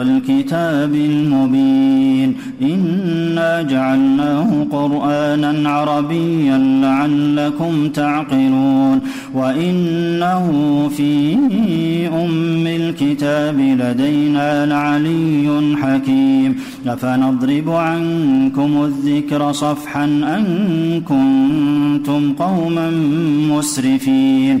والكتاب المبين إنا جعلناه قرآنا عربيا لعلكم تعقلون وإنه في أم الكتاب لدينا لعلي حكيم أفنضرب عنكم الذكر صفحا أن كنتم قوما مسرفين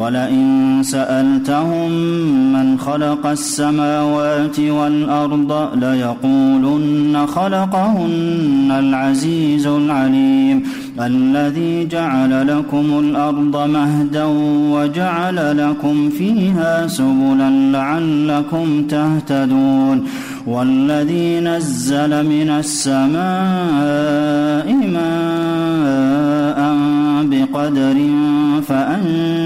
ولئن سألتهم من خلق السماوات والأرض ليقولن خلقهن العزيز العليم الذي جعل لكم الأرض مهدا وجعل لكم فيها سبلا لعلكم تهتدون والذي نزل من السماء ماء بقدر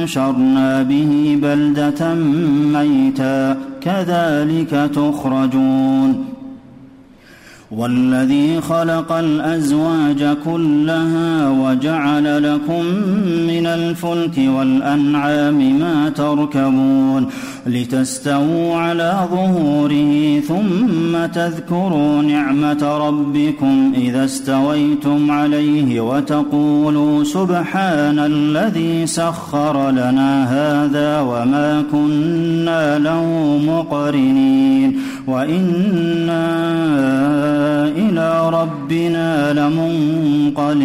فأنشرنا به بلدة ميتا كذلك تخرجون. والذي خلق الأزواج كلها وجعل لكم من الفلك والأنعام ما تركبون. لتستووا على ظهوره ثم تذكروا نعمة ربكم إذا استويتم عليه وتقولوا سبحان الذي سخر لنا هذا وما كنا له مقرنين وإنا إلى ربنا لمنقلبون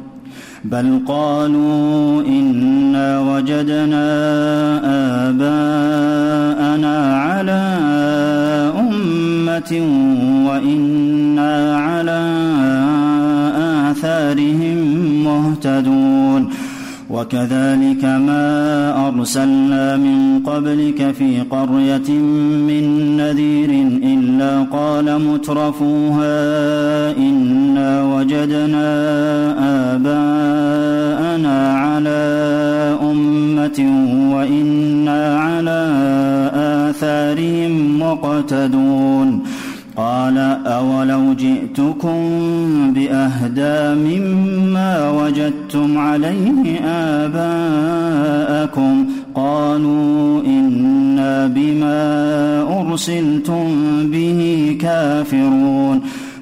بل قالوا إنا وجدنا آباءنا على أمة وإنا على آثارهم مهتدون وكذلك ما أرسلنا من قبلك في قرية من نذير إلا قال مترفوها إنا وجدنا آباءنا على أمة وإنا على آثارهم مقتدون. قال أولو جئتكم بأهدى مما وجدتم عليه آباءكم قالوا إنا بما أرسلتم به كافرون.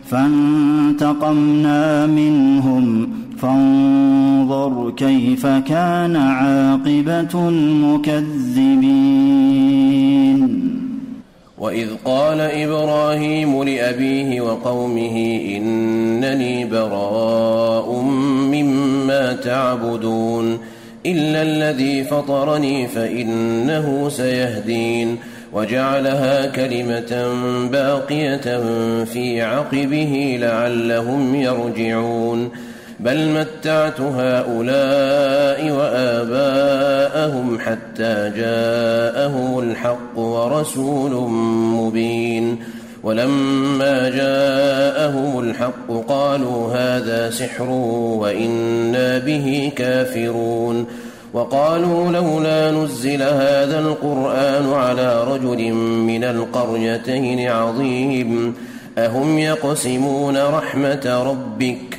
فانتقمنا منهم. فانظر كيف كان عاقبة المكذبين. وإذ قال إبراهيم لأبيه وقومه إنني براء مما تعبدون. إلا الذي فطرني فإنه سيهدين وجعلها كلمة باقية في عقبه لعلهم يرجعون بل متعت هؤلاء وآباءهم حتى جاءهم الحق ورسول مبين ولما جاءهم الحق قالوا هذا سحر وإنا به كافرون وقالوا لولا نزل هذا القرآن على رجل من القريتين عظيم أهم يقسمون رحمة ربك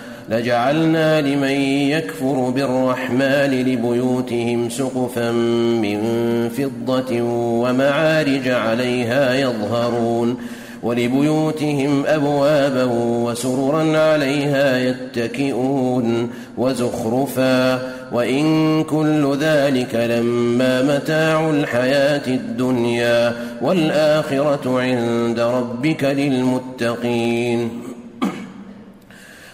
لجعلنا لمن يكفر بالرحمن لبيوتهم سقفا من فضة ومعارج عليها يظهرون ولبيوتهم أبوابا وسررا عليها يتكئون وزخرفا وإن كل ذلك لما متاع الحياة الدنيا والآخرة عند ربك للمتقين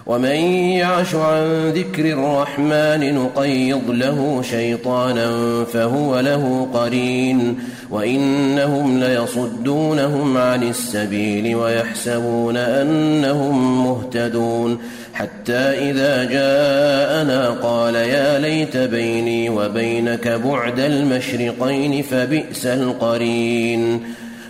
ومن يعش عن ذكر الرحمن نقيض له شيطانا فهو له قرين وإنهم ليصدونهم عن السبيل ويحسبون أنهم مهتدون حتى إذا جاءنا قال يا ليت بيني وبينك بعد المشرقين فبئس القرين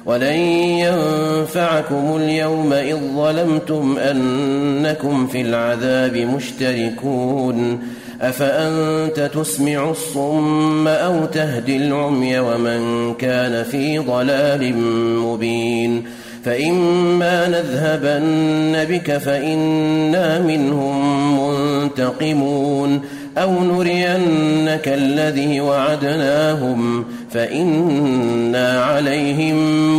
ولن ينفعكم اليوم إذ ظلمتم أنكم في العذاب مشتركون أفأنت تسمع الصم أو تهدي العمي ومن كان في ضلال مبين فإما نذهبن بك فإنا منهم منتقمون أو نرينك الذي وعدناهم فإنا عليهم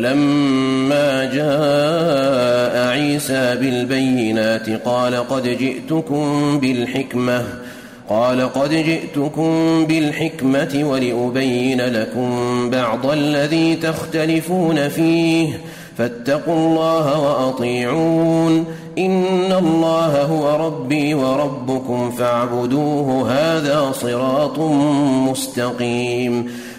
ولما جاء عيسى بالبينات قال قد جئتكم بالحكمة قال قد جئتكم بالحكمة ولأبين لكم بعض الذي تختلفون فيه فاتقوا الله وأطيعون إن الله هو ربي وربكم فاعبدوه هذا صراط مستقيم.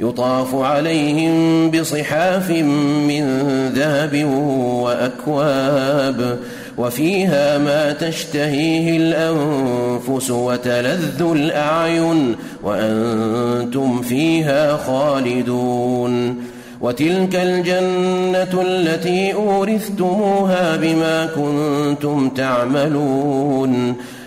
يطاف عليهم بصحاف من ذهب وأكواب وفيها ما تشتهيه الأنفس وتلذ الأعين وأنتم فيها خالدون وتلك الجنة التي أورثتموها بما كنتم تعملون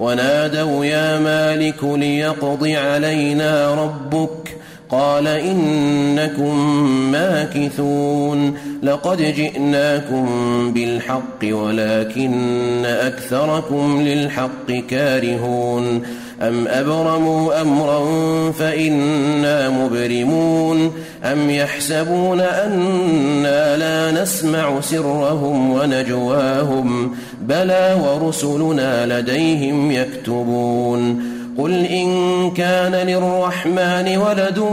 ونادوا يا مالك ليقض علينا ربك قال إنكم ماكثون لقد جئناكم بالحق ولكن أكثركم للحق كارهون أم أبرموا أمرا فإنا مبرمون أم يحسبون أنا لا نسمع سرهم ونجواهم بلى ورسلنا لديهم يكتبون قل إن كان للرحمن ولد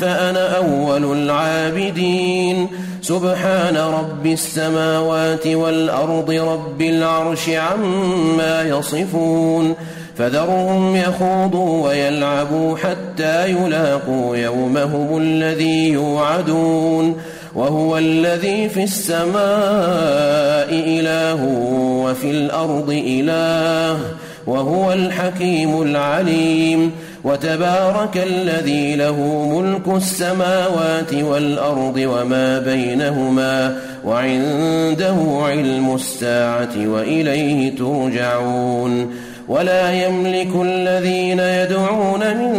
فأنا أول العابدين سبحان رب السماوات والأرض رب العرش عما يصفون فذرهم يخوضوا ويلعبوا حتى يلاقوا يومهم الذي يوعدون وهو الذي في السماء إله وفي الأرض إله وهو الحكيم العليم وتبارك الذي له ملك السماوات والأرض وما بينهما وعنده علم الساعة وإليه ترجعون ولا يملك الذين يدعون من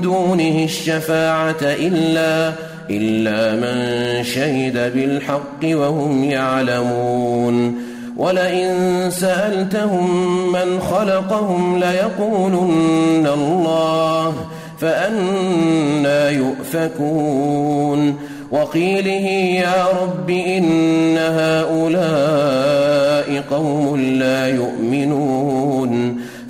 دونه الشفاعة إلا إلا من شهد بالحق وهم يعلمون. ولئن سألتهم من خلقهم ليقولن الله فأنا يؤفكون. وقيله يا رب إن هؤلاء قوم لا يؤمنون.